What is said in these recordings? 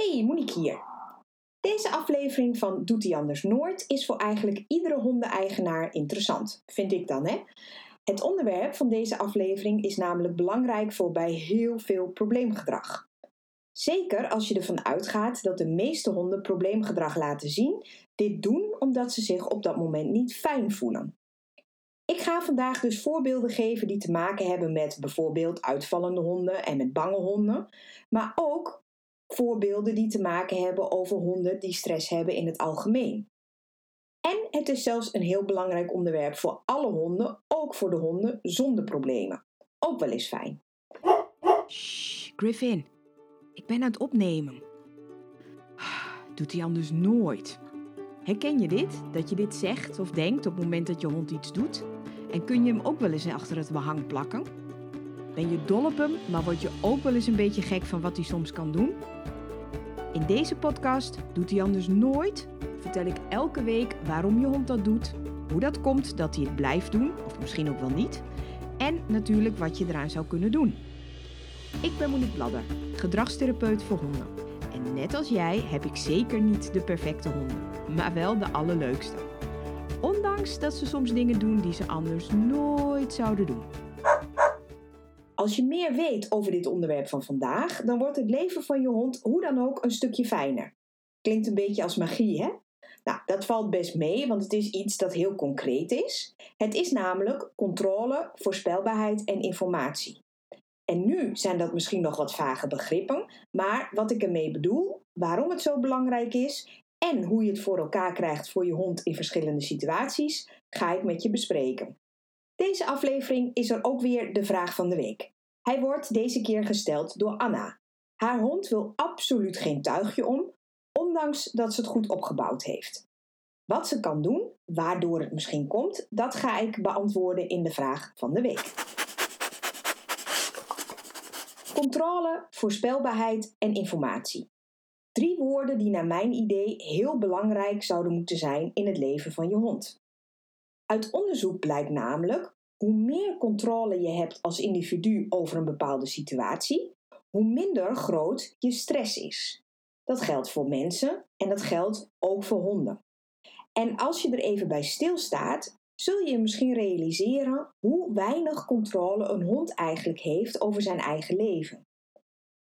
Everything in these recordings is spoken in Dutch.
Hey, Monique hier. Deze aflevering van Doet hij anders nooit is voor eigenlijk iedere hondeneigenaar interessant, vind ik dan hè. Het onderwerp van deze aflevering is namelijk belangrijk voor bij heel veel probleemgedrag. Zeker als je ervan uitgaat dat de meeste honden probleemgedrag laten zien, dit doen omdat ze zich op dat moment niet fijn voelen. Ik ga vandaag dus voorbeelden geven die te maken hebben met bijvoorbeeld uitvallende honden en met bange honden, maar ook voorbeelden die te maken hebben over honden die stress hebben in het algemeen. En het is zelfs een heel belangrijk onderwerp voor alle honden, ook voor de honden zonder problemen. Ook wel eens fijn. Shh, Griffin, ik ben aan het opnemen. Doet hij anders nooit. Herken je dit? Dat je dit zegt of denkt op het moment dat je hond iets doet? En kun je hem ook wel eens achter het behang plakken? Ben je dol op hem, maar word je ook wel eens een beetje gek van wat hij soms kan doen? In deze podcast Doet hij anders nooit vertel ik elke week waarom je hond dat doet, hoe dat komt dat hij het blijft doen, of misschien ook wel niet, en natuurlijk wat je eraan zou kunnen doen. Ik ben Monique Bladder, gedragstherapeut voor honden. En net als jij heb ik zeker niet de perfecte honden, maar wel de allerleukste. Ondanks dat ze soms dingen doen die ze anders nooit zouden doen. Als je meer weet over dit onderwerp van vandaag, dan wordt het leven van je hond hoe dan ook een stukje fijner. Klinkt een beetje als magie, hè? Nou, dat valt best mee, want het is iets dat heel concreet is. Het is namelijk controle, voorspelbaarheid en informatie. En nu zijn dat misschien nog wat vage begrippen, maar wat ik ermee bedoel, waarom het zo belangrijk is en hoe je het voor elkaar krijgt voor je hond in verschillende situaties, ga ik met je bespreken. Deze aflevering is er ook weer de vraag van de week. Hij wordt deze keer gesteld door Anna. Haar hond wil absoluut geen tuigje om, ondanks dat ze het goed opgebouwd heeft. Wat ze kan doen, waardoor het misschien komt, dat ga ik beantwoorden in de vraag van de week. Controle, voorspelbaarheid en informatie. Drie woorden die naar mijn idee heel belangrijk zouden moeten zijn in het leven van je hond. Uit onderzoek blijkt namelijk hoe meer controle je hebt als individu over een bepaalde situatie, hoe minder groot je stress is. Dat geldt voor mensen en dat geldt ook voor honden. En als je er even bij stilstaat, zul je misschien realiseren hoe weinig controle een hond eigenlijk heeft over zijn eigen leven.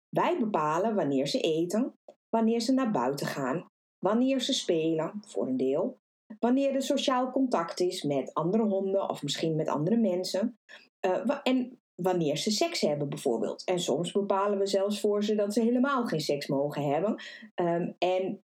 Wij bepalen wanneer ze eten, wanneer ze naar buiten gaan, wanneer ze spelen, voor een deel, wanneer er sociaal contact is met andere honden of misschien met andere mensen. Uh, en wanneer ze seks hebben bijvoorbeeld. En soms bepalen we zelfs voor ze dat ze helemaal geen seks mogen hebben. Um, en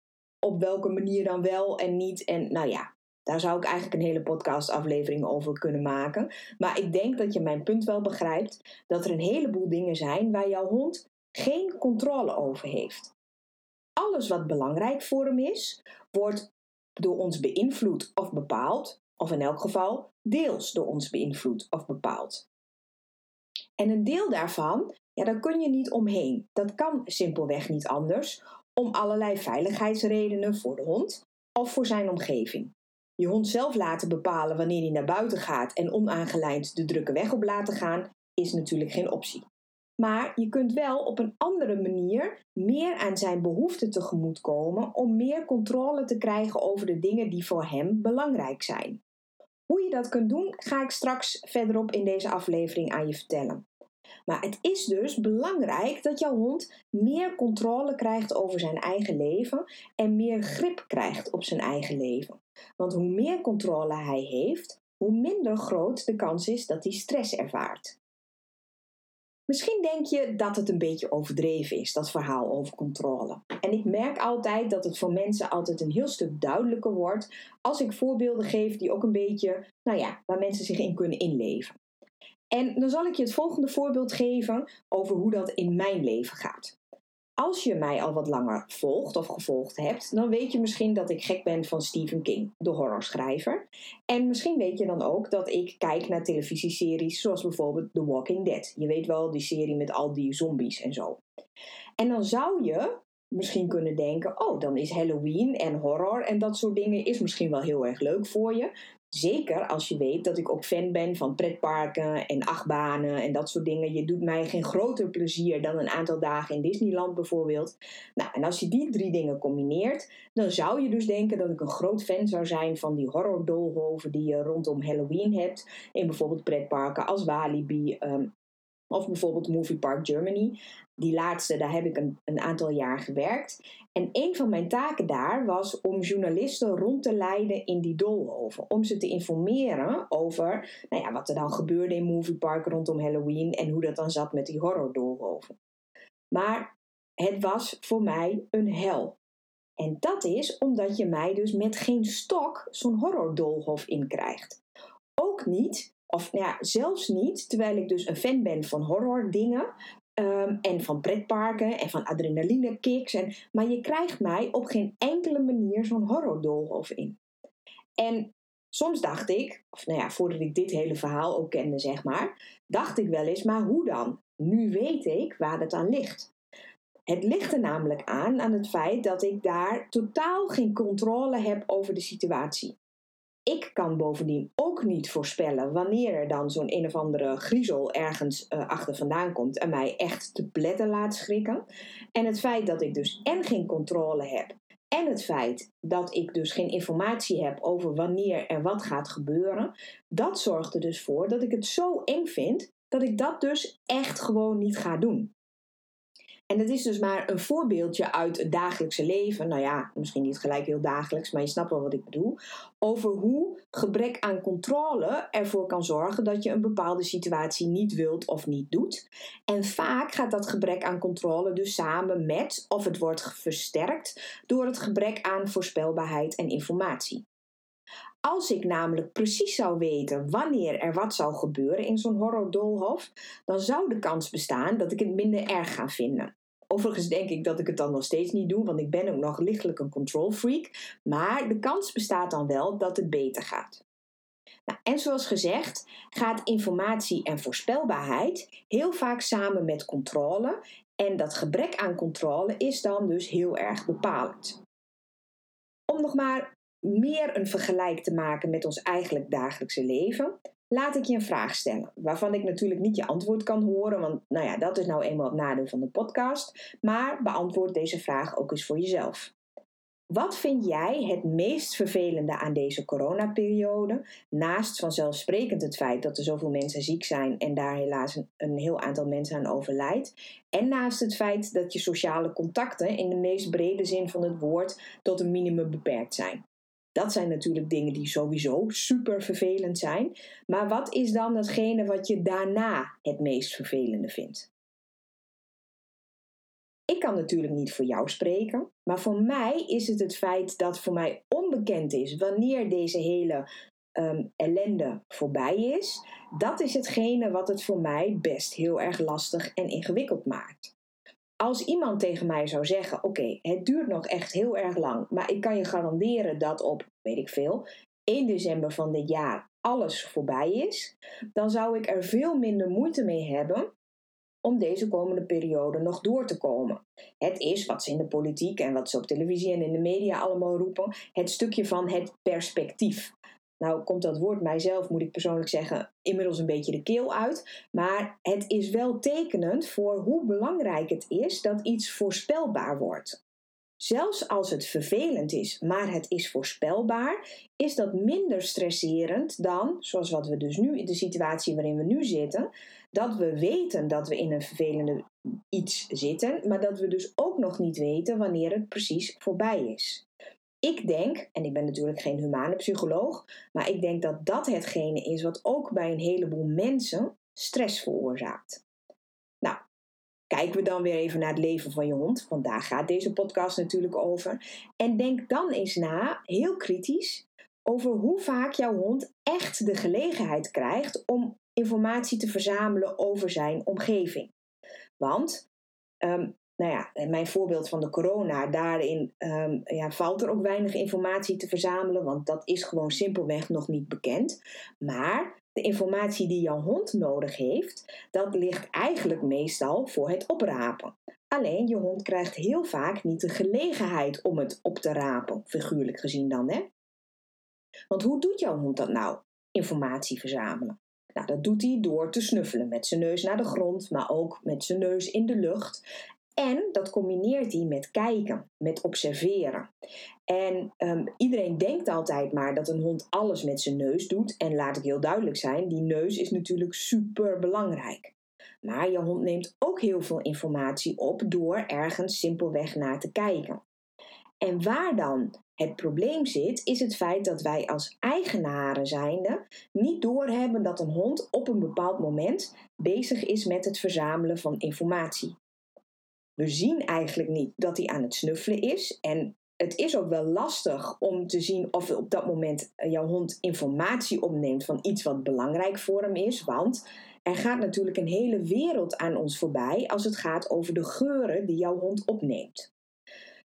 op welke manier dan wel en niet. En nou ja, daar zou ik eigenlijk een hele podcastaflevering over kunnen maken. Maar ik denk dat je mijn punt wel begrijpt dat er een heleboel dingen zijn waar jouw hond geen controle over heeft. Alles wat belangrijk voor hem is, wordt door ons beïnvloed of bepaald, of in elk geval deels door ons beïnvloed of bepaald. En een deel daarvan, ja, daar kun je niet omheen. Dat kan simpelweg niet anders, om allerlei veiligheidsredenen voor de hond of voor zijn omgeving. Je hond zelf laten bepalen wanneer hij naar buiten gaat en onaangelijnd de drukke weg op laten gaan, is natuurlijk geen optie. Maar je kunt wel op een andere manier meer aan zijn behoeften tegemoetkomen om meer controle te krijgen over de dingen die voor hem belangrijk zijn. Hoe je dat kunt doen, ga ik straks verderop in deze aflevering aan je vertellen. Maar het is dus belangrijk dat jouw hond meer controle krijgt over zijn eigen leven en meer grip krijgt op zijn eigen leven. Want hoe meer controle hij heeft, hoe minder groot de kans is dat hij stress ervaart. Misschien denk je dat het een beetje overdreven is, dat verhaal over controle. En ik merk altijd dat het voor mensen altijd een heel stuk duidelijker wordt als ik voorbeelden geef die ook een beetje, nou ja, waar mensen zich in kunnen inleven. En dan zal ik je het volgende voorbeeld geven over hoe dat in mijn leven gaat. Als je mij al wat langer volgt of gevolgd hebt, dan weet je misschien dat ik gek ben van Stephen King, de horrorschrijver. En misschien weet je dan ook dat ik kijk naar televisieseries zoals bijvoorbeeld The Walking Dead. Je weet wel, die serie met al die zombies en zo. En dan zou je misschien kunnen denken: oh, dan is Halloween en horror en dat soort dingen is misschien wel heel erg leuk voor je. Zeker als je weet dat ik ook fan ben van pretparken en achtbanen en dat soort dingen. Je doet mij geen groter plezier dan een aantal dagen in Disneyland bijvoorbeeld. Nou, en als je die drie dingen combineert, dan zou je dus denken dat ik een groot fan zou zijn van die horror die je rondom Halloween hebt. In bijvoorbeeld pretparken als Walibi, ehm, of bijvoorbeeld Movie Park Germany. Die laatste, daar heb ik een, een aantal jaar gewerkt. En een van mijn taken daar was om journalisten rond te leiden in die doolhoven. Om ze te informeren over nou ja, wat er dan gebeurde in Movie Park rondom Halloween en hoe dat dan zat met die horrordoolhoven. Maar het was voor mij een hel. En dat is omdat je mij dus met geen stok zo'n horrordoolhof in krijgt. Ook niet of nou ja, zelfs niet, terwijl ik dus een fan ben van horror dingen. Ehm, en van pretparken en van adrenaline kicks. En, maar je krijgt mij op geen enkele manier zo'n horrordoolhof in. En soms dacht ik, of nou ja, voordat ik dit hele verhaal ook kende, zeg maar, dacht ik wel eens, maar hoe dan? Nu weet ik waar het aan ligt. Het ligt er namelijk aan, aan het feit dat ik daar totaal geen controle heb over de situatie. Ik kan bovendien ook niet voorspellen wanneer er dan zo'n een of andere griezel ergens uh, achter vandaan komt en mij echt te pletten laat schrikken. En het feit dat ik dus en geen controle heb en het feit dat ik dus geen informatie heb over wanneer er wat gaat gebeuren, dat zorgt er dus voor dat ik het zo eng vind dat ik dat dus echt gewoon niet ga doen. En dat is dus maar een voorbeeldje uit het dagelijkse leven. Nou ja, misschien niet gelijk heel dagelijks, maar je snapt wel wat ik bedoel. Over hoe gebrek aan controle ervoor kan zorgen dat je een bepaalde situatie niet wilt of niet doet. En vaak gaat dat gebrek aan controle dus samen met, of het wordt versterkt, door het gebrek aan voorspelbaarheid en informatie. Als ik namelijk precies zou weten wanneer er wat zou gebeuren in zo'n horrordoolhof, dan zou de kans bestaan dat ik het minder erg ga vinden. Overigens denk ik dat ik het dan nog steeds niet doe, want ik ben ook nog lichtelijk een control freak. Maar de kans bestaat dan wel dat het beter gaat. Nou, en zoals gezegd gaat informatie en voorspelbaarheid heel vaak samen met controle. En dat gebrek aan controle is dan dus heel erg bepalend. Om nog maar meer een vergelijk te maken met ons eigenlijk dagelijkse leven, laat ik je een vraag stellen, waarvan ik natuurlijk niet je antwoord kan horen, want nou ja, dat is nou eenmaal het nadeel van de podcast, maar beantwoord deze vraag ook eens voor jezelf. Wat vind jij het meest vervelende aan deze coronaperiode? Naast vanzelfsprekend het feit dat er zoveel mensen ziek zijn en daar helaas een, een, heel aantal mensen aan overlijdt. En naast het feit dat je sociale contacten in de meest brede zin van het woord tot een minimum beperkt zijn. Dat zijn natuurlijk dingen die sowieso super vervelend zijn. Maar wat is dan hetgene wat je daarna het meest vervelende vindt? Ik kan natuurlijk niet voor jou spreken, maar voor mij is het het feit dat voor mij onbekend is wanneer deze hele um, ellende voorbij is. Dat is hetgene wat het voor mij best heel erg lastig en ingewikkeld maakt als iemand tegen mij zou zeggen: Oké, het duurt nog echt heel erg lang, maar ik kan je garanderen dat op, weet ik veel, 1 december van dit jaar alles voorbij is, dan zou ik er veel minder moeite mee hebben om deze komende periode nog door te komen. Het is wat ze in de politiek en wat ze op televisie en in de media allemaal roepen: het stukje van het perspectief. Nou komt dat woord mijzelf, moet ik persoonlijk zeggen, inmiddels een beetje de keel uit. Maar het is wel tekenend voor hoe belangrijk het is dat iets voorspelbaar wordt. Zelfs als het vervelend is, maar het is voorspelbaar, is dat minder stresserend dan, zoals wat we dus nu in de situatie waarin we nu zitten, dat we weten dat we in een vervelende iets zitten, maar dat we dus ook nog niet weten wanneer het precies voorbij is. Ik denk, en ik ben natuurlijk geen humane psycholoog, maar ik denk dat dat hetgene is wat ook bij een heleboel mensen stress veroorzaakt. Nou, kijken we dan weer even naar het leven van je hond, want daar gaat deze podcast natuurlijk over. En denk dan eens na, heel kritisch, over hoe vaak jouw hond echt de gelegenheid krijgt om informatie te verzamelen over zijn omgeving. Want um, nou ja, mijn voorbeeld van de corona, daarin um, ja, valt er ook weinig informatie te verzamelen, want dat is gewoon simpelweg nog niet bekend. Maar de informatie die jouw hond nodig heeft, dat ligt eigenlijk meestal voor het oprapen. Alleen je hond krijgt heel vaak niet de gelegenheid om het op te rapen, figuurlijk gezien dan. Hè? Want hoe doet jouw hond dat nou? Informatie verzamelen. Nou, dat doet hij door te snuffelen met zijn neus naar de grond, maar ook met zijn neus in de lucht. En dat combineert hij met kijken, met observeren. En um, iedereen denkt altijd maar dat een hond alles met zijn neus doet. En laat ik heel duidelijk zijn, die neus is natuurlijk super belangrijk. Maar je hond neemt ook heel veel informatie op door ergens simpelweg naar te kijken. En waar dan het probleem zit, is het feit dat wij als eigenaren zijnde niet doorhebben dat een hond op een bepaald moment bezig is met het verzamelen van informatie. We zien eigenlijk niet dat hij aan het snuffelen is en het is ook wel lastig om te zien of op dat moment jouw hond informatie opneemt van iets wat belangrijk voor hem is, want er gaat natuurlijk een hele wereld aan ons voorbij als het gaat over de geuren die jouw hond opneemt.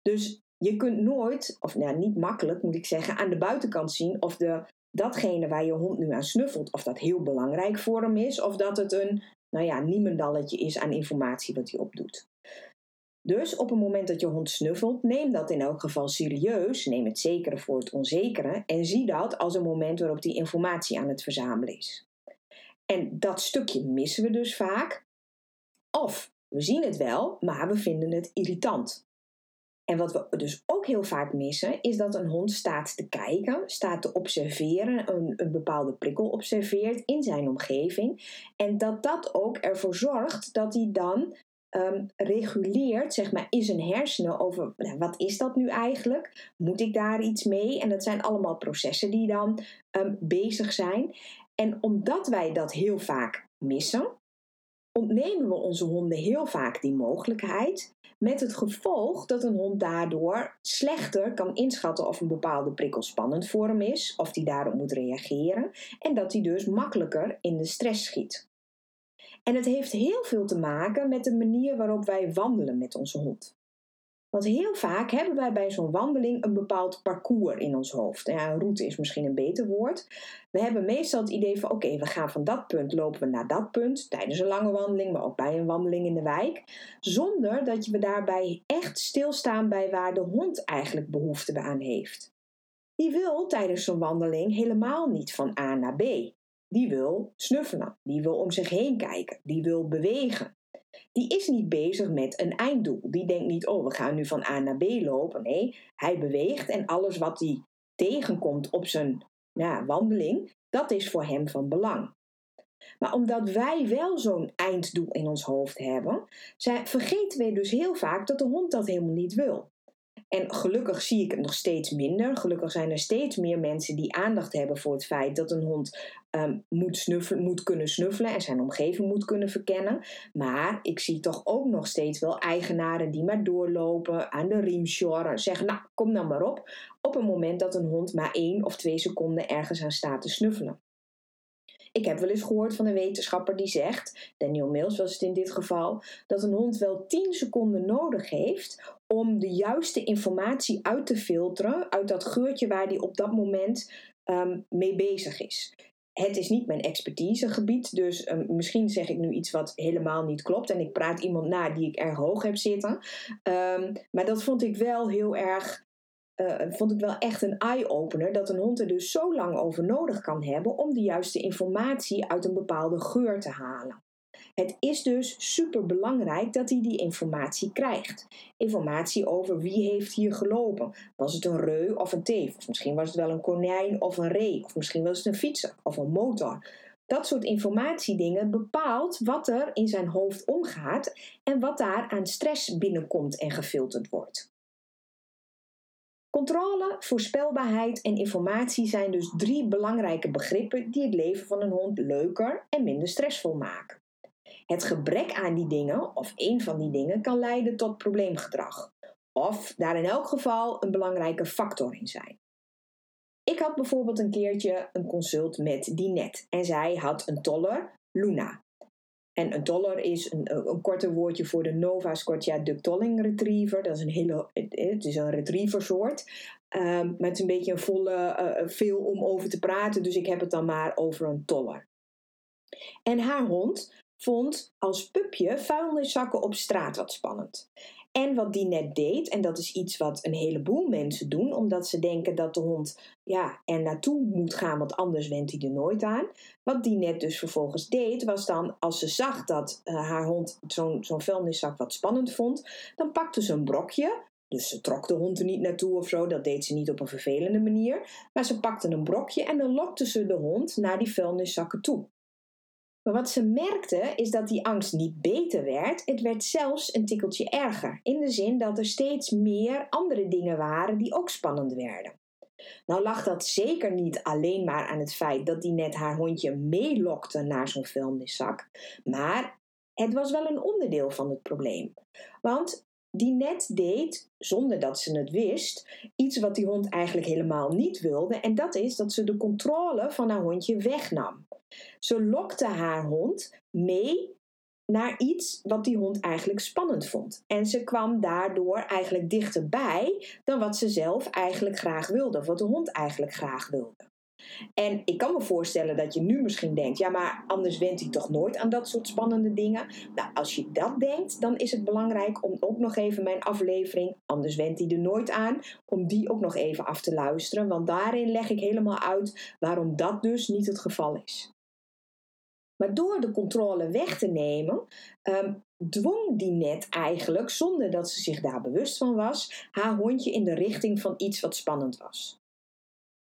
Dus je kunt nooit, of nou, niet makkelijk moet ik zeggen, aan de buitenkant zien of de, datgene waar je hond nu aan snuffelt, of dat heel belangrijk voor hem is, of dat het een, nou ja, niemendalletje is aan informatie wat hij opdoet. Dus op het moment dat je hond snuffelt, neem dat in elk geval serieus. Neem het zekere voor het onzekere en zie dat als een moment waarop die informatie aan het verzamelen is. En dat stukje missen we dus vaak. Of we zien het wel, maar we vinden het irritant. En wat we dus ook heel vaak missen, is dat een hond staat te kijken, staat te observeren, een, een bepaalde prikkel observeert in zijn omgeving. En dat dat ook ervoor zorgt dat hij dan um, reguleert, zeg maar, in zijn hersenen over nou, wat is dat nu eigenlijk? Moet ik daar iets mee? En dat zijn allemaal processen die dan um, bezig zijn. En omdat wij dat heel vaak missen, ontnemen we onze honden heel vaak die mogelijkheid. Met het gevolg dat een hond daardoor slechter kan inschatten of een bepaalde prikkel spannend voor hem is, of die daarop moet reageren, en dat hij dus makkelijker in de stress schiet. En het heeft heel veel te maken met de manier waarop wij wandelen met onze hond. Want heel vaak hebben wij bij zo'n wandeling een bepaald parcours in ons hoofd. Ja, een route is misschien een beter woord. We hebben meestal het idee van: oké, we gaan van dat punt lopen we naar dat punt tijdens een lange wandeling, maar ook bij een wandeling in de wijk. Zonder dat we daarbij echt stilstaan bij waar de hond eigenlijk behoefte aan heeft. Die wil tijdens zo'n wandeling helemaal niet van A naar B. Die wil snuffelen, die wil om zich heen kijken, die wil bewegen. Die is niet bezig met een einddoel. Die denkt niet, oh, we gaan nu van A naar B lopen. Nee, hij beweegt en alles wat hij tegenkomt op zijn nou, wandeling, dat is voor hem van belang. Maar omdat wij wel zo'n einddoel in ons hoofd hebben, vergeten we dus heel vaak dat de hond dat helemaal niet wil. En gelukkig zie ik het nog steeds minder. Gelukkig zijn er steeds meer mensen die aandacht hebben voor het feit dat een hond um, moet, snuffelen, moet kunnen snuffelen en zijn omgeving moet kunnen verkennen. Maar ik zie toch ook nog steeds wel eigenaren die maar doorlopen, aan de riem sjorren, zeggen: Nou, kom dan maar op. Op een moment dat een hond maar één of twee seconden ergens aan staat te snuffelen. Ik heb wel eens gehoord van een wetenschapper die zegt, Daniel Mills was het in dit geval, dat een hond wel 10 seconden nodig heeft om de juiste informatie uit te filteren uit dat geurtje waar hij op dat moment um, mee bezig is. Het is niet mijn expertisegebied, dus um, misschien zeg ik nu iets wat helemaal niet klopt en ik praat iemand na die ik erg hoog heb zitten. Um, maar dat vond ik wel heel erg uh, vond ik wel echt een eye-opener dat een hond er dus zo lang over nodig kan hebben om de juiste informatie uit een bepaalde geur te halen. Het is dus super belangrijk dat hij die informatie krijgt. Informatie over wie heeft hier gelopen. Was het een reu of een teef? Of misschien was het wel een konijn of een ree. Of misschien was het een fietser of een motor. Dat soort informatiedingen bepaalt wat er in zijn hoofd omgaat en wat daar aan stress binnenkomt en gefilterd wordt. Controle, voorspelbaarheid en informatie zijn dus drie belangrijke begrippen die het leven van een hond leuker en minder stressvol maken. Het gebrek aan die dingen, of één van die dingen, kan leiden tot probleemgedrag. Of daar in elk geval een belangrijke factor in zijn. Ik had bijvoorbeeld een keertje een consult met Dinette en zij had een toller, Luna. En een dollar is een, een korter woordje voor de Nova Scotia Duck Tolling Retriever. Dat is een hele, het is een retriever soort. Um, het is een beetje een volle, uh, veel om over te praten. Dus ik heb het dan maar over een toller. En haar hond vond als pupje vuilniszakken op straat wat spannend. En wat die net deed, en dat is iets wat een heleboel mensen doen, omdat ze denken dat de hond ja, er naartoe moet gaan, want anders went hij er nooit aan. Wat die net dus vervolgens deed, was dan als ze zag dat uh, haar hond zo'n zo'n vuilniszak wat spannend vond, dan pakte ze een brokje. Dus ze trok de hond er niet naartoe of zo, dat deed ze niet op een vervelende manier. Maar ze pakte een brokje en dan lokte ze de hond naar die vuilniszakken toe. Maar wat ze merkte is dat die angst niet beter werd, het werd zelfs een tikkeltje erger. In de zin dat er steeds meer andere dingen waren die ook spannend werden. Nou lag dat zeker niet alleen maar aan het feit dat die net haar hondje meelokte naar zo'n vuilniszak, maar het was wel een onderdeel van het probleem. Want die net deed, zonder dat ze het wist, iets wat die hond eigenlijk helemaal niet wilde, en dat is dat ze de controle van haar hondje wegnam. Ze lokte haar hond mee naar iets wat die hond eigenlijk spannend vond. En ze kwam daardoor eigenlijk dichterbij dan wat ze zelf eigenlijk graag wilde, of wat de hond eigenlijk graag wilde. En ik kan me voorstellen dat je nu misschien denkt: ja, maar anders went hij toch nooit aan dat soort spannende dingen? Nou, als je dat denkt, dan is het belangrijk om ook nog even mijn aflevering, anders went hij er nooit aan, om die ook nog even af te luisteren. Want daarin leg ik helemaal uit waarom dat dus niet het geval is. Maar door de controle weg te nemen, um, dwong die net eigenlijk, zonder dat ze zich daar bewust van was, haar hondje in de richting van iets wat spannend was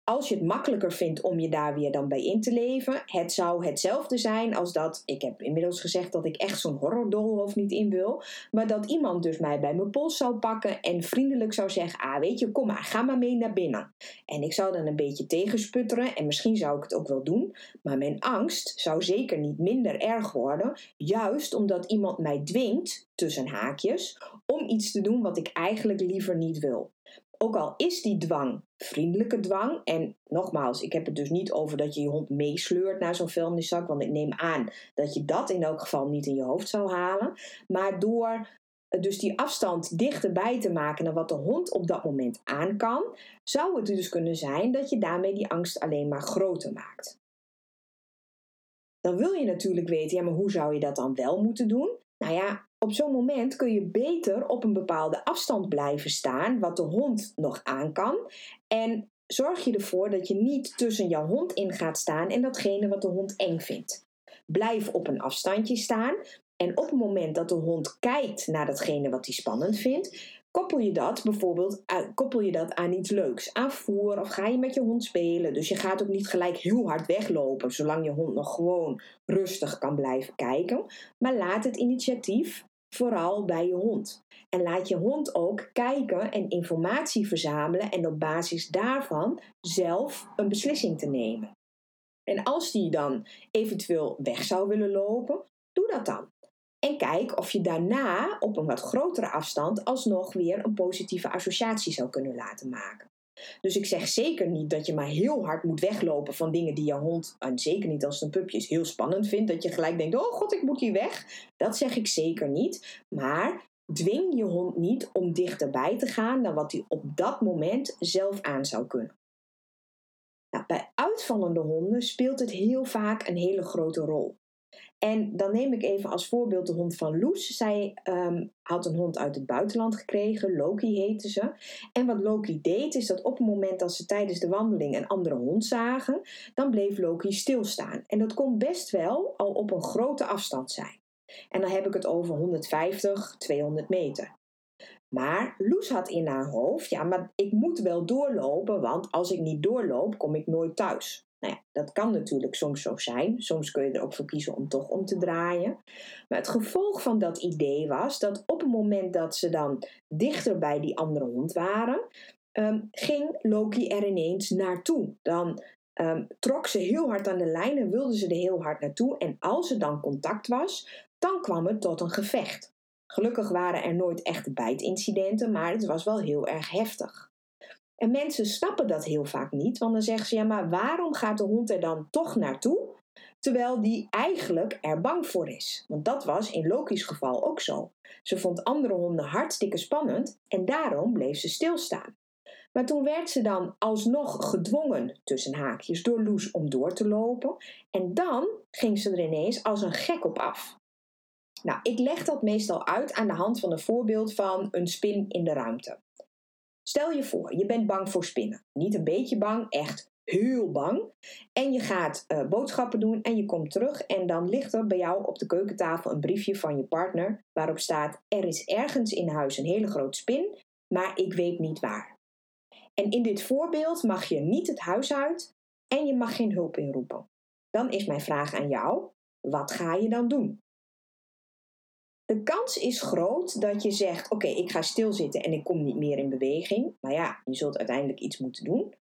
als je het makkelijker vindt om je daar weer dan bij in te leven, het zou hetzelfde zijn als dat, ik heb inmiddels gezegd dat ik echt zo'n horrordolhoofd niet in wil, maar dat iemand dus mij bij mijn pols zou pakken en vriendelijk zou zeggen, ah weet je, kom maar, ga maar mee naar binnen. En ik zou dan een beetje tegensputteren en misschien zou ik het ook wel doen, maar mijn angst zou zeker niet minder erg worden, juist omdat iemand mij dwingt, tussen haakjes, om iets te doen wat ik eigenlijk liever niet wil ook al is die dwang vriendelijke dwang, en nogmaals, ik heb het dus niet over dat je je hond meesleurt naar zo'n vuilniszak, want ik neem aan dat je dat in elk geval niet in je hoofd zou halen, maar door dus die afstand dichterbij te maken naar wat de hond op dat moment aan kan, zou het dus kunnen zijn dat je daarmee die angst alleen maar groter maakt. Dan wil je natuurlijk weten, ja, maar hoe zou je dat dan wel moeten doen? Nou ja, op zo'n moment kun je beter op een bepaalde afstand blijven staan, wat de hond nog aan kan. En zorg je ervoor dat je niet tussen jouw hond in gaat staan en datgene wat de hond eng vindt. Blijf op een afstandje staan. En op het moment dat de hond kijkt naar datgene wat hij spannend vindt, koppel je dat bijvoorbeeld koppel je dat aan iets leuks. Aan voer of ga je met je hond spelen. Dus je gaat ook niet gelijk heel hard weglopen, zolang je hond nog gewoon rustig kan blijven kijken. Maar laat het initiatief vooral bij je hond. En laat je hond ook kijken en informatie verzamelen en op basis daarvan zelf een beslissing te nemen. En als die dan eventueel weg zou willen lopen, doe dat dan. En kijk of je daarna op een wat grotere afstand alsnog weer een positieve associatie zou kunnen laten maken. Dus ik zeg zeker niet dat je maar heel hard moet weglopen van dingen die jouw hond, en zeker niet als het een pupje is, heel spannend vindt. Dat je gelijk denkt, oh god, ik moet hier weg. Dat zeg ik zeker niet. Maar dwing je hond niet om dichterbij te gaan dan wat hij op dat moment zelf aan zou kunnen. Nou, bij uitvallende honden speelt het heel vaak een hele grote rol. En dan neem ik even als voorbeeld de hond van Loes. Zij um, had een hond uit het buitenland gekregen, Loki heette ze. En wat Loki deed, is dat op het moment dat ze tijdens de wandeling een andere hond zagen, dan bleef Loki stilstaan. En dat kon best wel al op een grote afstand zijn. En dan heb ik het over 150, 200 meter. Maar Loes had in haar hoofd, ja, maar ik moet wel doorlopen, want als ik niet doorloop, kom ik nooit thuis. Nou ja, dat kan natuurlijk soms zo zijn. Soms kun je er ook voor kiezen om toch om te draaien. Maar het gevolg van dat idee was dat op het moment dat ze dan dichter bij die andere hond waren, um, ging Loki er ineens naartoe. Dan um, trok ze heel hard aan de lijn en wilde ze er heel hard naartoe. En als er dan contact was, dan kwam het tot een gevecht. Gelukkig waren er nooit echte bijtincidenten, maar het was wel heel erg heftig. En mensen snappen dat heel vaak niet, want dan zeggen ze: ja, maar waarom gaat de hond er dan toch naartoe? Terwijl die eigenlijk er bang voor is. Want dat was in Loki's geval ook zo. Ze vond andere honden hartstikke spannend en daarom bleef ze stilstaan. Maar toen werd ze dan alsnog gedwongen, tussen haakjes, door Loes om door te lopen. En dan ging ze er ineens als een gek op af. Nou, ik leg dat meestal uit aan de hand van een voorbeeld van een spin in de ruimte. Stel je voor, je bent bang voor spinnen. Niet een beetje bang, echt heel bang. En je gaat uh, boodschappen doen en je komt terug en dan ligt er bij jou op de keukentafel een briefje van je partner waarop staat: Er is ergens in huis een hele grote spin, maar ik weet niet waar. En in dit voorbeeld mag je niet het huis uit en je mag geen hulp inroepen. Dan is mijn vraag aan jou: wat ga je dan doen? De kans is groot dat je zegt: Oké, ik ga stilzitten en ik kom niet meer in beweging. Maar ja, je zult uiteindelijk iets moeten doen.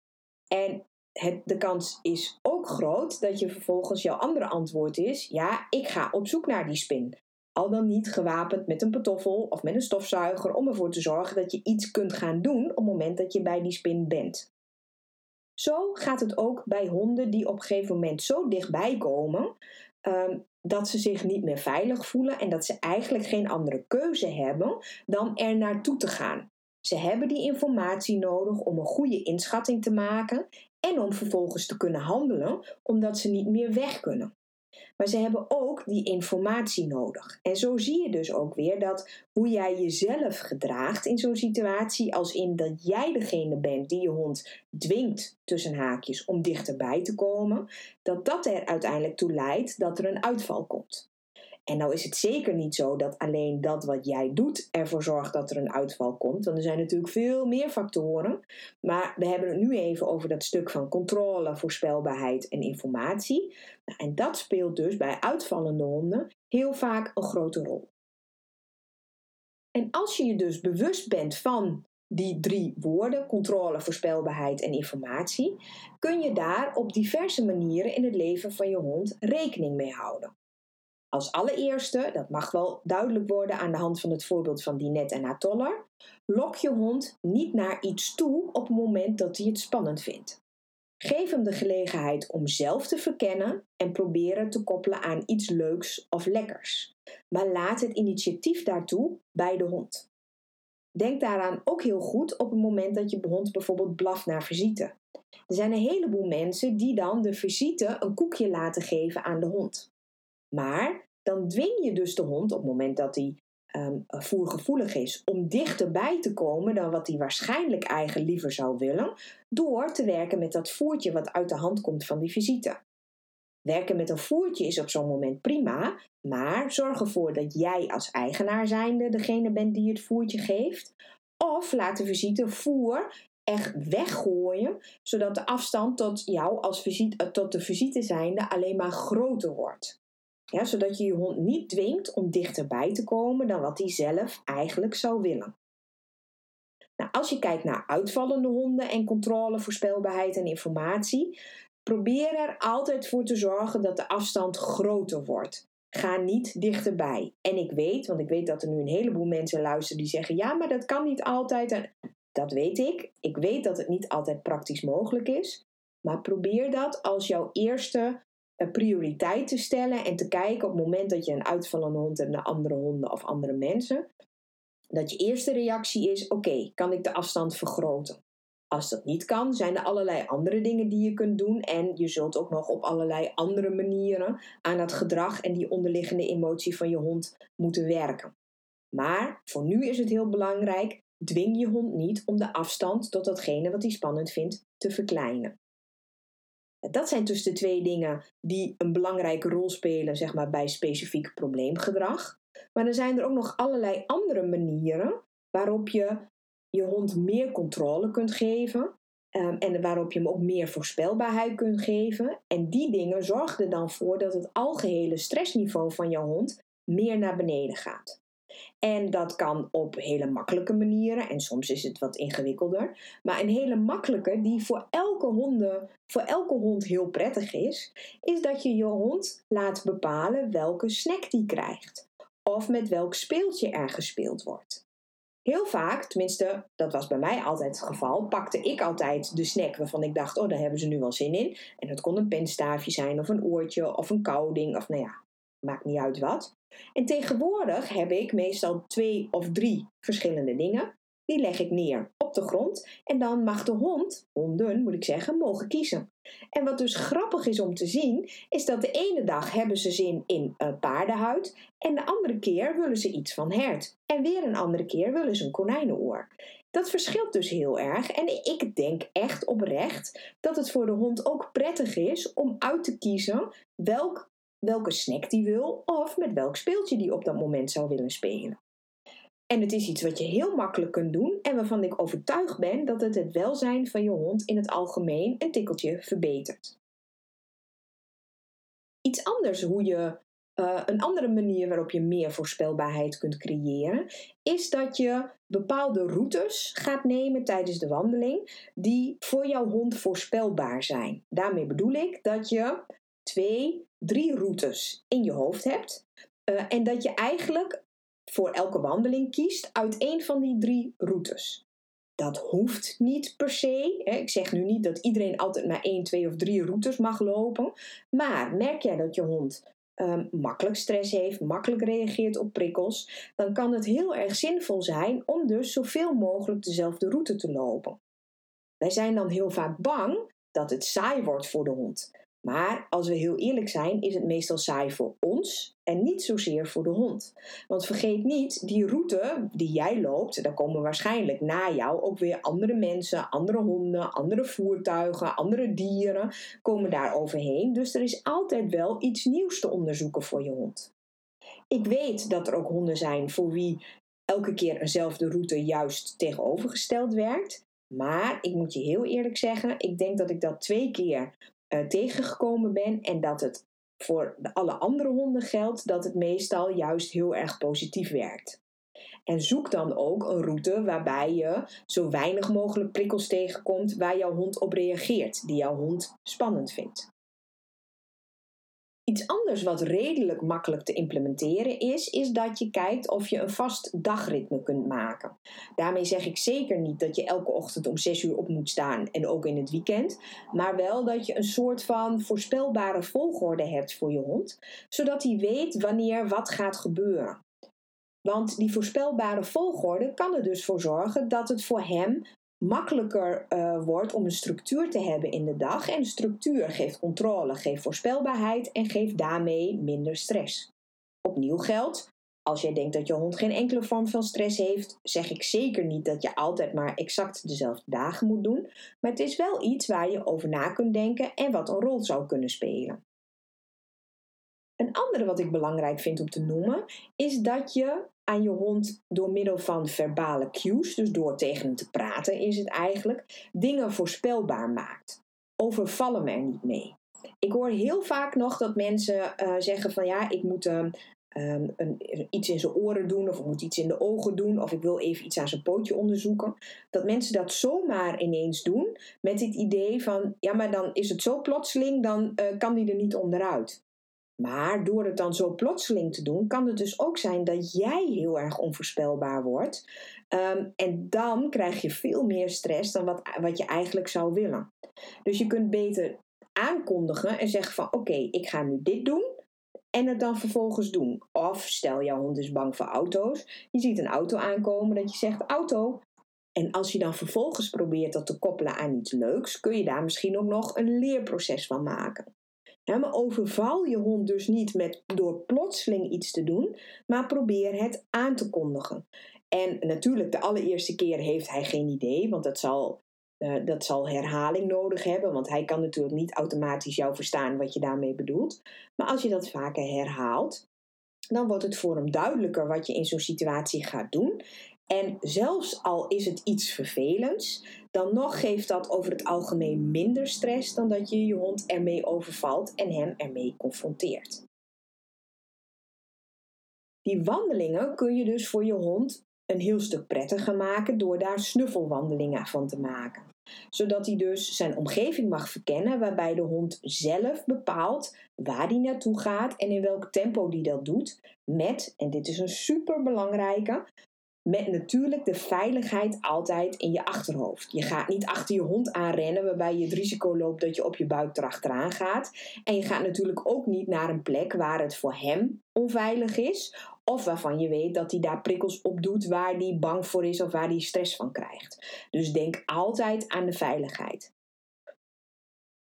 En het, de kans is ook groot dat je vervolgens jouw andere antwoord is: Ja, ik ga op zoek naar die spin. Al dan niet gewapend met een patoffel of met een stofzuiger om ervoor te zorgen dat je iets kunt gaan doen op het moment dat je bij die spin bent. Zo gaat het ook bij honden die op een gegeven moment zo dichtbij komen um, dat ze zich niet meer veilig voelen en dat ze eigenlijk geen andere keuze hebben dan er naartoe te gaan. Ze hebben die informatie nodig om een goede inschatting te maken en om vervolgens te kunnen handelen, omdat ze niet meer weg kunnen. Maar ze hebben ook die informatie nodig. En zo zie je dus ook weer dat hoe jij jezelf gedraagt in zo'n situatie, als in dat jij degene bent die je hond dwingt tussen haakjes om dichterbij te komen, dat dat er uiteindelijk toe leidt dat er een uitval komt. En nou is het zeker niet zo dat alleen dat wat jij doet ervoor zorgt dat er een uitval komt. Want er zijn natuurlijk veel meer factoren. Maar we hebben het nu even over dat stuk van controle, voorspelbaarheid en informatie. Nou, en dat speelt dus bij uitvallende honden heel vaak een grote rol. En als je je dus bewust bent van die drie woorden, controle, voorspelbaarheid en informatie, kun je daar op diverse manieren in het leven van je hond rekening mee houden. Als allereerste, dat mag wel duidelijk worden aan de hand van het voorbeeld van Dinette en haar toller, lok je hond niet naar iets toe op het moment dat hij het spannend vindt. Geef hem de gelegenheid om zelf te verkennen en proberen te koppelen aan iets leuks of lekkers. Maar laat het initiatief daartoe bij de hond. Denk daaraan ook heel goed op het moment dat je hond bijvoorbeeld blaft naar visite. Er zijn een heleboel mensen die dan de visite een koekje laten geven aan de hond. Maar dan dwing je dus de hond op het moment dat hij um, voergevoelig is om dichterbij te komen dan wat hij waarschijnlijk eigen liever zou willen, door te werken met dat voertje wat uit de hand komt van die visite. Werken met een voertje is op zo'n moment prima, maar zorg ervoor dat jij als eigenaar zijnde degene bent die het voertje geeft. Of laat de visite voer echt weggooien, zodat de afstand tot jou als visite, tot de visite zijnde alleen maar groter wordt. Zodat je je hond niet dwingt om dichterbij te komen dan wat hij zelf eigenlijk zou willen. Nou, als je kijkt naar uitvallende honden en controle, voorspelbaarheid en informatie, probeer er altijd voor te zorgen dat de afstand groter wordt. Ga niet dichterbij. En ik weet, want ik weet dat er nu een heleboel mensen luisteren die zeggen: ja, maar dat kan niet altijd. Dat weet ik. Ik weet dat het niet altijd praktisch mogelijk is. Maar probeer dat als jouw eerste prioriteit te stellen en te kijken op het moment dat je een uitvallende hond hebt naar andere honden of andere mensen. Dat je eerste reactie is: oké, kan ik de afstand vergroten? Als dat niet kan, zijn er allerlei andere dingen die je kunt doen. En je zult ook nog op allerlei andere manieren aan dat gedrag en die onderliggende emotie van je hond moeten werken. Maar voor nu is het heel belangrijk: dwing je hond niet om de afstand tot datgene wat hij spannend vindt te verkleinen. Dat zijn dus de twee dingen die een belangrijke rol spelen zeg maar, bij specifiek probleemgedrag. Maar dan zijn er ook nog allerlei andere manieren waarop je je hond meer controle kunt geven. Um, en waarop je hem ook meer voorspelbaarheid kunt geven. En die dingen zorgen er dan voor dat het algehele stressniveau van je hond meer naar beneden gaat. En dat kan op hele makkelijke manieren en soms is het wat ingewikkelder. Maar een hele makkelijke die voor elke, honden, voor elke hond heel prettig is, is dat je je hond laat bepalen welke snack die krijgt. Of met welk speeltje er gespeeld wordt. Heel vaak, tenminste, dat was bij mij altijd het geval, pakte ik altijd de snack waarvan ik dacht, oh, daar hebben ze nu wel zin in. En dat kon een penstaafje zijn, of een oortje, of een kouding, of nou ja, maakt niet uit wat. En tegenwoordig heb ik meestal twee of drie verschillende dingen. Die leg ik neer op de grond en dan mag de hond, honden moet ik zeggen, mogen kiezen. En wat dus grappig is om te zien, is dat de ene dag hebben ze zin in uh, paardenhuid en de andere keer willen ze iets van hert. En weer een andere keer willen ze een konijnenoor. Dat verschilt dus heel erg en ik denk echt oprecht dat het voor de hond ook prettig is om uit te kiezen welk, welke snack die wil of met welk speeltje die op dat moment zou willen spelen. En het is iets wat je heel makkelijk kunt doen en waarvan ik overtuigd ben dat het het welzijn van je hond in het algemeen een tikkeltje verbetert. Iets anders hoe je uh, een andere manier waarop je meer voorspelbaarheid kunt creëren, is dat je bepaalde routes gaat nemen tijdens de wandeling die voor jouw hond voorspelbaar zijn. Daarmee bedoel ik dat je twee, drie routes in je hoofd hebt uh, en dat je eigenlijk voor elke wandeling kiest uit een van die drie routes. Dat hoeft niet per se. Hè. Ik zeg nu niet dat iedereen altijd maar één, twee of drie routes mag lopen. Maar merk jij dat je hond um, makkelijk stress heeft, makkelijk reageert op prikkels, dan kan het heel erg zinvol zijn om dus zoveel mogelijk dezelfde route te lopen. Wij zijn dan heel vaak bang dat het saai wordt voor de hond. Maar als we heel eerlijk zijn, is het meestal saai voor ons en niet zozeer voor de hond. Want vergeet niet, die route die jij loopt, daar komen waarschijnlijk na jou ook weer andere mensen, andere honden, andere voertuigen, andere dieren komen daar overheen. Dus er is altijd wel iets nieuws te onderzoeken voor je hond. Ik weet dat er ook honden zijn voor wie elke keer eenzelfde route juist tegenovergesteld werkt. Maar ik moet je heel eerlijk zeggen, ik denk dat ik dat twee keer uh, tegengekomen ben en dat het voor alle andere honden geldt dat het meestal juist heel erg positief werkt. En zoek dan ook een route waarbij je zo weinig mogelijk prikkels tegenkomt waar jouw hond op reageert, die jouw hond spannend vindt. Iets anders wat redelijk makkelijk te implementeren is, is dat je kijkt of je een vast dagritme kunt maken. Daarmee zeg ik zeker niet dat je elke ochtend om 6 uur op moet staan en ook in het weekend, maar wel dat je een soort van voorspelbare volgorde hebt voor je hond, zodat hij weet wanneer wat gaat gebeuren. Want die voorspelbare volgorde kan er dus voor zorgen dat het voor hem makkelijker uh, wordt om een structuur te hebben in de dag. En structuur geeft controle, geeft voorspelbaarheid en geeft daarmee minder stress. Opnieuw geldt, als jij denkt dat je hond geen enkele vorm van stress heeft, zeg ik zeker niet dat je altijd maar exact dezelfde dagen moet doen. Maar het is wel iets waar je over na kunt denken en wat een rol zou kunnen spelen. Een andere wat ik belangrijk vind om te noemen, is dat je aan je hond door middel van verbale cues, dus door tegen hem te praten, is het eigenlijk, dingen voorspelbaar maakt. Overvallen er niet mee. Ik hoor heel vaak nog dat mensen uh, zeggen van ja, ik moet um, een, iets in zijn oren doen of ik moet iets in de ogen doen of ik wil even iets aan zijn pootje onderzoeken. Dat mensen dat zomaar ineens doen met het idee van ja, maar dan is het zo plotseling, dan uh, kan die er niet onderuit. Maar door het dan zo plotseling te doen, kan het dus ook zijn dat jij heel erg onvoorspelbaar wordt. Um, en dan krijg je veel meer stress dan wat, wat je eigenlijk zou willen. Dus je kunt beter aankondigen en zeggen van oké, ik ga nu dit doen. En het dan vervolgens doen. Of stel jouw hond is bang voor auto's. Je ziet een auto aankomen dat je zegt auto. En als je dan vervolgens probeert dat te koppelen aan iets leuks, kun je daar misschien ook nog een leerproces van maken maar overval je hond dus niet met, door plotseling iets te doen, maar probeer het aan te kondigen. En natuurlijk, de allereerste keer heeft hij geen idee, want dat zal, uh, dat zal herhaling nodig hebben, want hij kan natuurlijk niet automatisch jou verstaan wat je daarmee bedoelt. Maar als je dat vaker herhaalt, dan wordt het voor hem duidelijker wat je in zo'n situatie gaat doen. En zelfs al is het iets vervelends, dan nog geeft dat over het algemeen minder stress dan dat je je hond ermee overvalt en hem ermee confronteert. Die wandelingen kun je dus voor je hond een heel stuk prettiger maken door daar snuffelwandelingen van te maken. Zodat hij dus zijn omgeving mag verkennen, waarbij de hond zelf bepaalt waar hij naartoe gaat en in welk tempo die dat doet. Met, en dit is een super belangrijke, met natuurlijk de veiligheid altijd in je achterhoofd. Je gaat niet achter je hond aanrennen waarbij je het risico loopt dat je op je buik erachteraan gaat. En je gaat natuurlijk ook niet naar een plek waar het voor hem onveilig is Of waarvan je weet dat hij daar prikkels op doet waar hij bang voor is of waar hij stress van krijgt. Dus denk altijd aan de veiligheid.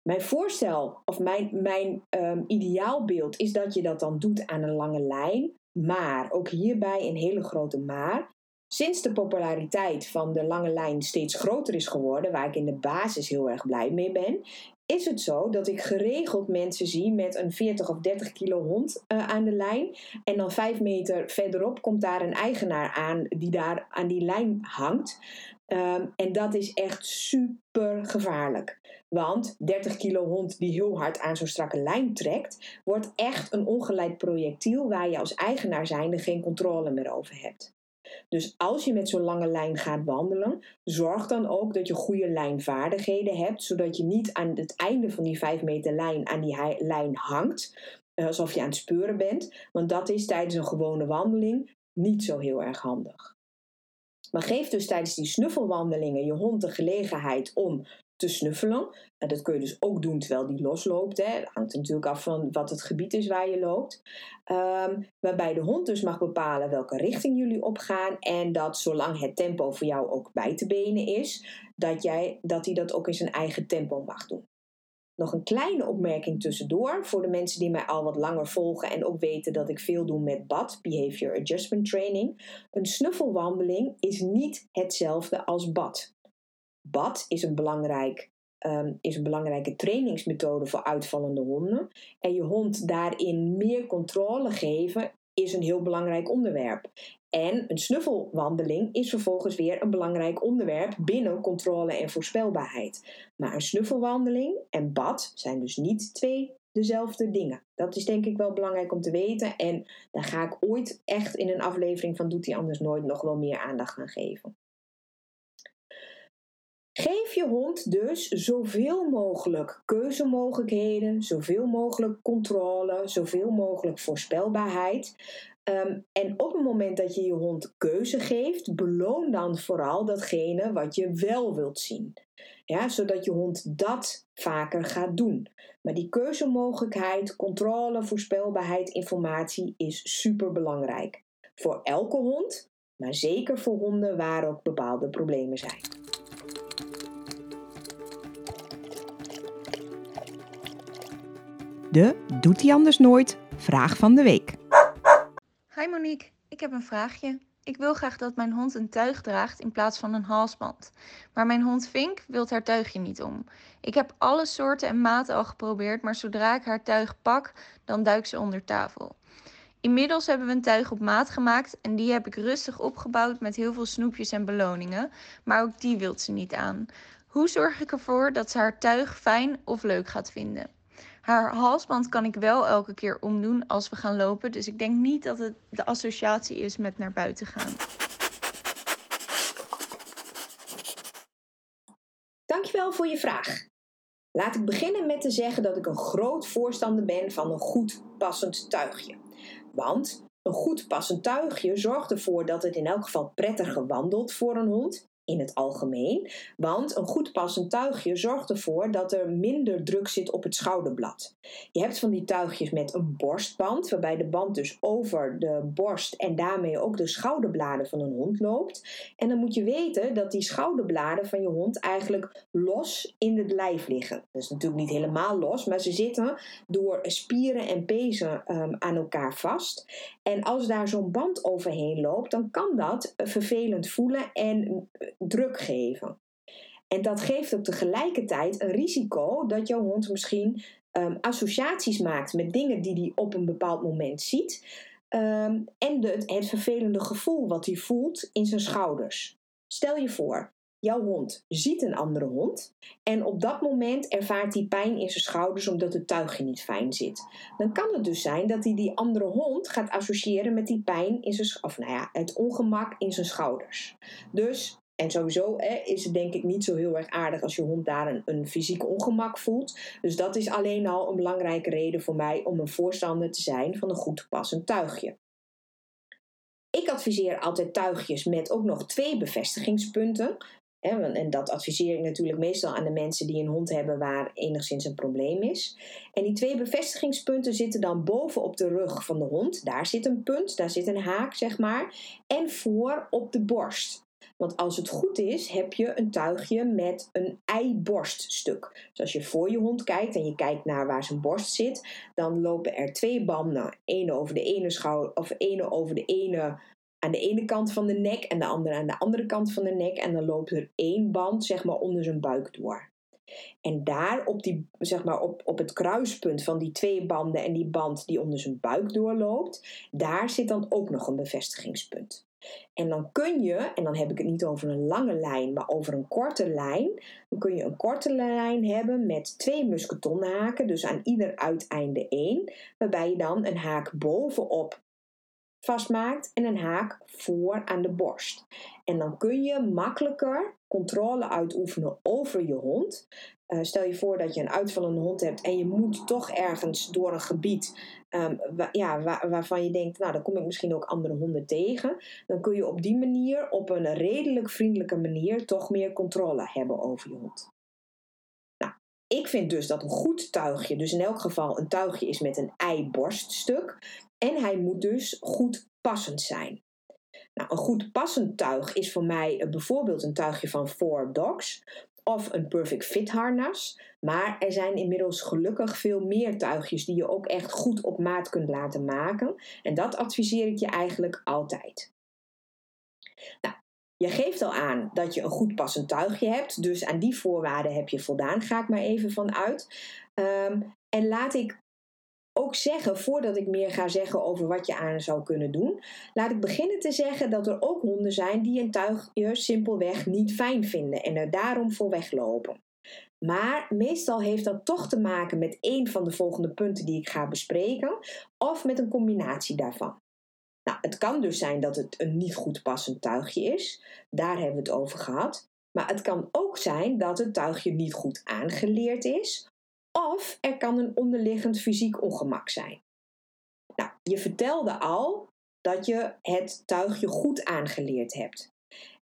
Mijn voorstel of mijn, mijn um, ideaalbeeld is dat je dat dan doet aan een lange lijn. Maar ook hierbij een hele grote maar. Sinds de populariteit van de lange lijn steeds groter is geworden, waar ik in de basis heel erg blij mee ben, is het zo dat ik geregeld mensen zie met een 40 of 30 kilo hond uh, aan de lijn. En dan vijf meter verderop komt daar een eigenaar aan die daar aan die lijn hangt. Um, en dat is echt super gevaarlijk. Want 30 kilo hond die heel hard aan zo'n strakke lijn trekt, wordt echt een ongeleid projectiel waar je als eigenaar zijnde geen controle meer over hebt. Dus als je met zo'n lange lijn gaat wandelen, zorg dan ook dat je goede lijnvaardigheden hebt, zodat je niet aan het einde van die 5 meter lijn aan die lijn hangt, eh, alsof je aan het speuren bent, want dat is tijdens een gewone wandeling niet zo heel erg handig. Maar geef dus tijdens die snuffelwandelingen je hond de gelegenheid om te snuffelen. En dat kun je dus ook doen terwijl die losloopt. Hè. Dat hangt natuurlijk af van wat het gebied is waar je loopt. Um, waarbij de hond dus mag bepalen welke richting jullie opgaan. En dat zolang het tempo voor jou ook bij te benen is, dat, jij, dat hij dat ook in zijn eigen tempo mag doen. Nog een kleine opmerking tussendoor voor de mensen die mij al wat langer volgen en ook weten dat ik veel doe met BAD, Behavior Adjustment Training. Een snuffelwandeling is niet hetzelfde als BAD. BAD is een, belangrijk, um, is een belangrijke trainingsmethode voor uitvallende honden. En je hond daarin meer controle geven is een heel belangrijk onderwerp. En een snuffelwandeling is vervolgens weer een belangrijk onderwerp binnen controle en voorspelbaarheid. Maar een snuffelwandeling en bad zijn dus niet twee dezelfde dingen. Dat is denk ik wel belangrijk om te weten. En daar ga ik ooit echt in een aflevering van Doet hij anders nooit nog wel meer aandacht aan geven. Geef je hond dus zoveel mogelijk keuzemogelijkheden, zoveel mogelijk controle, zoveel mogelijk voorspelbaarheid. Ehm, en op het moment dat je je hond keuze geeft, beloon dan vooral datgene wat je wel wilt zien. Ja, zodat je hond dat vaker gaat doen. Maar die keuzemogelijkheid, controle, voorspelbaarheid, informatie is super belangrijk. Voor elke hond, maar zeker voor honden waar ook bepaalde problemen zijn. De Doet hij anders nooit? Vraag van de week. Hi Monique, ik heb een vraagje. Ik wil graag dat mijn hond een tuig draagt in plaats van een halsband. Maar mijn hond Vink wil haar tuigje niet om. Ik heb alle soorten en maten al geprobeerd, maar zodra ik haar tuig pak, dan duikt ze onder tafel. Inmiddels hebben we een tuig op maat gemaakt en die heb ik rustig opgebouwd met heel veel snoepjes en beloningen, maar ook die wil ze niet aan. Hoe zorg ik ervoor dat ze haar tuig fijn of leuk gaat vinden? Haar halsband kan ik wel elke keer omdoen als we gaan lopen. Dus ik denk niet dat het de associatie is met naar buiten gaan. Dankjewel voor je vraag. Laat ik beginnen met te zeggen dat ik een groot voorstander ben van een goed passend tuigje. Want een goed passend tuigje zorgt ervoor dat het in elk geval prettiger wandelt voor een hond in het algemeen. Want een goed passend tuigje zorgt ervoor dat er minder druk zit op het schouderblad. Je hebt van die tuigjes met een borstband, waarbij de band dus over de borst en daarmee ook de schouderbladen van een hond loopt. En dan moet je weten dat die schouderbladen van je hond eigenlijk los in het lijf liggen. Is natuurlijk niet helemaal los, maar ze zitten door spieren en pezen um, aan elkaar vast. En als daar zo'n band overheen loopt, dan kan dat vervelend voelen en druk geven. En dat geeft ook tegelijkertijd een risico dat jouw hond misschien um, associaties maakt met dingen die hij op een bepaald moment ziet. Um, en de, het vervelende gevoel wat hij voelt in zijn schouders. Stel je voor, jouw hond ziet een andere hond en op dat moment ervaart hij pijn in zijn schouders omdat het tuigje niet fijn zit. Dan kan het dus zijn dat hij die andere hond gaat associëren met die pijn in zijn of nou ja, het ongemak in zijn schouders. Dus en sowieso hè, is het denk ik niet zo heel erg aardig als je hond daar een, fysiek ongemak voelt. Dus dat is alleen al een belangrijke reden voor mij om een voorstander te zijn van een goed passend tuigje. Ik adviseer altijd tuigjes met ook nog twee bevestigingspunten. En dat adviseer ik natuurlijk meestal aan de mensen die een hond hebben waar enigszins een probleem is. En die twee bevestigingspunten zitten dan boven op de rug van de hond. Daar zit een punt, daar zit een haak, zeg maar. En voor op de borst. Want als het goed is, heb je een tuigje met een eiborststuk. Dus als je voor je hond kijkt en je kijkt naar waar zijn borst zit, dan lopen er twee banden. Eén over de ene schouder, of ene over de ene aan de ene kant van de nek en de andere aan de andere kant van de nek. En dan loopt er één band, zeg maar, onder zijn buik door. En daar op, die, zeg maar, op, op het kruispunt van die twee banden en die band die onder zijn buik doorloopt, daar zit dan ook nog een bevestigingspunt. En dan kun je, en dan heb ik het niet over een lange lijn, maar over een korte lijn. Dan kun je een korte lijn hebben met twee musketonhaken, dus aan ieder uiteinde één. Waarbij je dan een haak bovenop vastmaakt en een haak voor aan de borst. En dan kun je makkelijker controle uitoefenen over je hond. Uh, stel je voor dat je een uitvallende hond hebt en je moet toch ergens door een gebied um, ja, waarvan je denkt, nou, dan kom ik misschien ook andere honden tegen. Dan kun je op die manier, op een redelijk vriendelijke manier, toch meer controle hebben over je hond. Nou, ik vind dus dat een goed tuigje, dus in elk geval een tuigje is met een ei-borststuk. En hij moet dus goed passend zijn. Nou, een goed passend tuig is voor mij eh, bijvoorbeeld een tuigje van Four Dogs of een Perfect Fit harnas. Maar er zijn inmiddels gelukkig veel meer tuigjes die je ook echt goed op maat kunt laten maken. En dat adviseer ik je eigenlijk altijd. Nou, je geeft al aan dat je een goed passend tuigje hebt, dus aan die voorwaarden heb je voldaan, ga ik maar even van uit. Ehm, en laat ik ook zeggen, voordat ik meer ga zeggen over wat je aan zou kunnen doen, laat ik beginnen te zeggen dat er ook honden zijn die een tuigje simpelweg niet fijn vinden en er daarom voor weglopen. Maar meestal heeft dat toch te maken met een van de volgende punten die ik ga bespreken, of met een combinatie daarvan. Nou, het kan dus zijn dat het een niet goed passend tuigje is, daar hebben we het over gehad. Maar het kan ook zijn dat het tuigje niet goed aangeleerd is, of er kan een onderliggend fysiek ongemak zijn. Nou, je vertelde al dat je het tuigje goed aangeleerd hebt.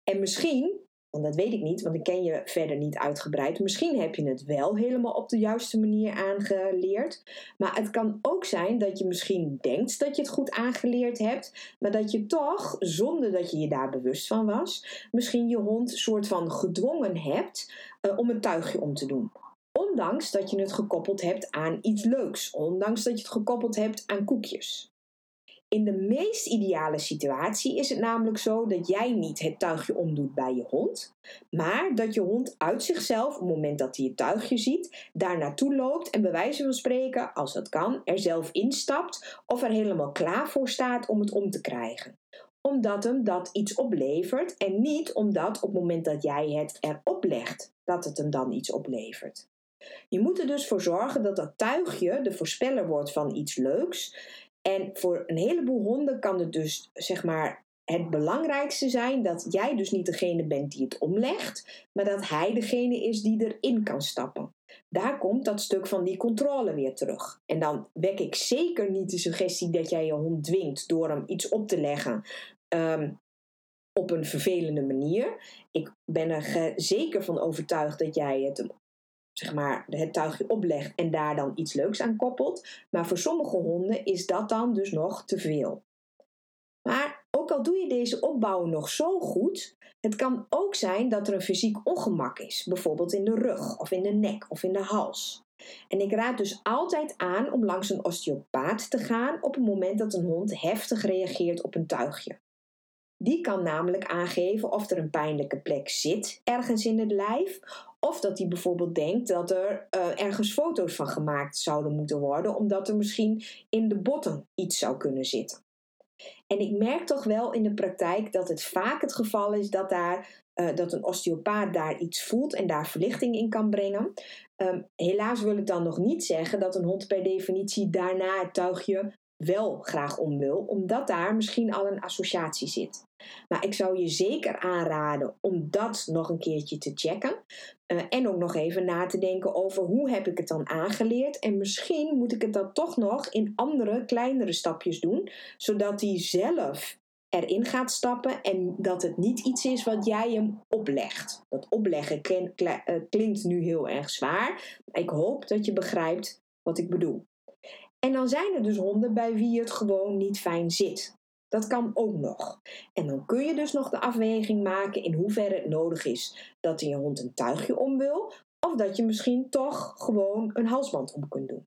En misschien, want dat weet ik niet, want ik ken je verder niet uitgebreid. Misschien heb je het wel helemaal op de juiste manier aangeleerd. Maar het kan ook zijn dat je misschien denkt dat je het goed aangeleerd hebt, maar dat je toch, zonder dat je je daar bewust van was, misschien je hond soort van gedwongen hebt uh, om het tuigje om te doen. Ondanks dat je het gekoppeld hebt aan iets leuks, ondanks dat je het gekoppeld hebt aan koekjes. In de meest ideale situatie is het namelijk zo dat jij niet het tuigje omdoet bij je hond, maar dat je hond uit zichzelf, op het moment dat hij het tuigje ziet, daar naartoe loopt en bij wijze van spreken, als dat kan, er zelf instapt of er helemaal klaar voor staat om het om te krijgen omdat hem dat iets oplevert en niet omdat op het moment dat jij het erop legt, dat het hem dan iets oplevert. Je moet er dus voor zorgen dat dat tuigje de voorspeller wordt van iets leuks. En voor een heleboel honden kan het dus zeg maar het belangrijkste zijn dat jij dus niet degene bent die het omlegt, maar dat hij degene is die erin kan stappen. Daar komt dat stuk van die controle weer terug. En dan wek ik zeker niet de suggestie dat jij je hond dwingt door hem iets op te leggen. Ehm, op een vervelende manier. Ik ben er zeker van overtuigd dat jij het zeg maar, het tuigje oplegt en daar dan iets leuks aan koppelt. Maar voor sommige honden is dat dan dus nog te veel. Maar ook al doe je deze opbouw nog zo goed, het kan ook zijn dat er een fysiek ongemak is, bijvoorbeeld in de rug of in de nek of in de hals. En ik raad dus altijd aan om langs een osteopaat te gaan op het moment dat een hond heftig reageert op een tuigje. Die kan namelijk aangeven of er een pijnlijke plek zit ergens in het lijf, of dat hij bijvoorbeeld denkt dat er uh, ergens foto's van gemaakt zouden moeten worden, omdat er misschien in de botten iets zou kunnen zitten. En ik merk toch wel in de praktijk dat het vaak het geval is dat, daar, uh, dat een osteopaat daar iets voelt en daar verlichting in kan brengen. Um, helaas wil ik dan nog niet zeggen dat een hond per definitie daarna het tuigje wel graag om wil, omdat daar misschien al een associatie zit. Maar ik zou je zeker aanraden om dat nog een keertje te checken. Uh, en ook nog even na te denken over hoe heb ik het dan aangeleerd. En misschien moet ik het dan toch nog in andere, kleinere stapjes doen. Zodat hij zelf erin gaat stappen en dat het niet iets is wat jij hem oplegt. Dat opleggen eh, klinkt nu heel erg zwaar. Ik hoop dat je begrijpt wat ik bedoel. En dan zijn er dus honden bij wie het gewoon niet fijn zit. Dat kan ook nog. En dan kun je dus nog de afweging maken in hoeverre het nodig is dat je hond een tuigje om wil, of dat je misschien toch gewoon een halsband om kunt doen.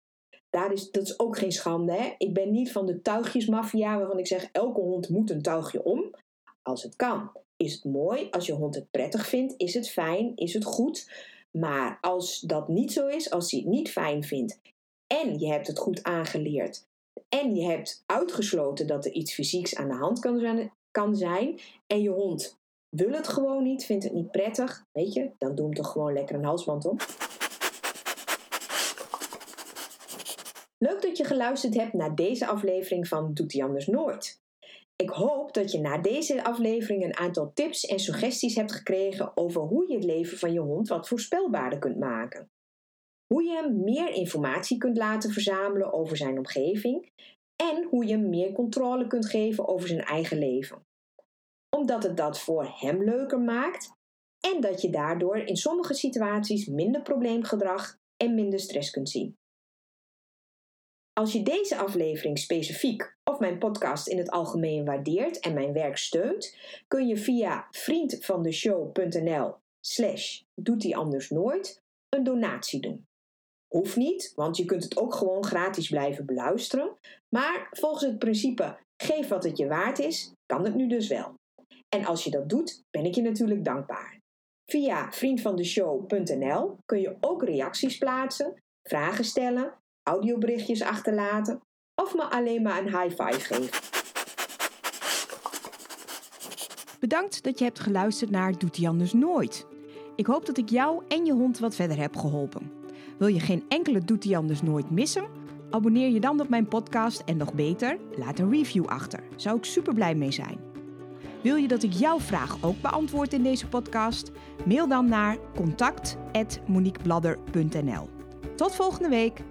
Daar is, dat is ook geen schande. Hè? Ik ben niet van de tuigjesmafia waarvan ik zeg elke hond moet een tuigje om. Als het kan, is het mooi. Als je hond het prettig vindt, is het fijn, is het goed. Maar als dat niet zo is, als hij het niet fijn vindt en je hebt het goed aangeleerd en je hebt uitgesloten dat er iets fysieks aan de hand kan zijn, kan zijn en je hond wil het gewoon niet, vindt het niet prettig, weet je, dan doe hem toch gewoon lekker een halsband om. Leuk dat je geluisterd hebt naar deze aflevering van Doet hij anders nooit. Ik hoop dat je na deze aflevering een aantal tips en suggesties hebt gekregen over hoe je het leven van je hond wat voorspelbaarder kunt maken. Hoe je hem meer informatie kunt laten verzamelen over zijn omgeving en hoe je hem meer controle kunt geven over zijn eigen leven. Omdat het dat voor hem leuker maakt en dat je daardoor in sommige situaties minder probleemgedrag en minder stress kunt zien. Als je deze aflevering specifiek of mijn podcast in het algemeen waardeert en mijn werk steunt, kun je via vriendvandeshow.nl slash doet anders nooit een donatie doen. Hoeft niet, want je kunt het ook gewoon gratis blijven beluisteren. Maar volgens het principe geef wat het je waard is, kan het nu dus wel. En als je dat doet, ben ik je natuurlijk dankbaar. Via vriendvandeshow.nl kun je ook reacties plaatsen, vragen stellen audioberichtjes achterlaten of me alleen maar een high five geven. Bedankt dat je hebt geluisterd naar Doet hij anders nooit. Ik hoop dat ik jou en je hond wat verder heb geholpen. Wil je geen enkele Doet hij anders nooit missen? Abonneer je dan op mijn podcast en nog beter, laat een review achter. Zou ik super blij mee zijn. Wil je dat ik jouw vraag ook beantwoord in deze podcast? Mail dan naar contact@moniquebladder.nl. Tot volgende week.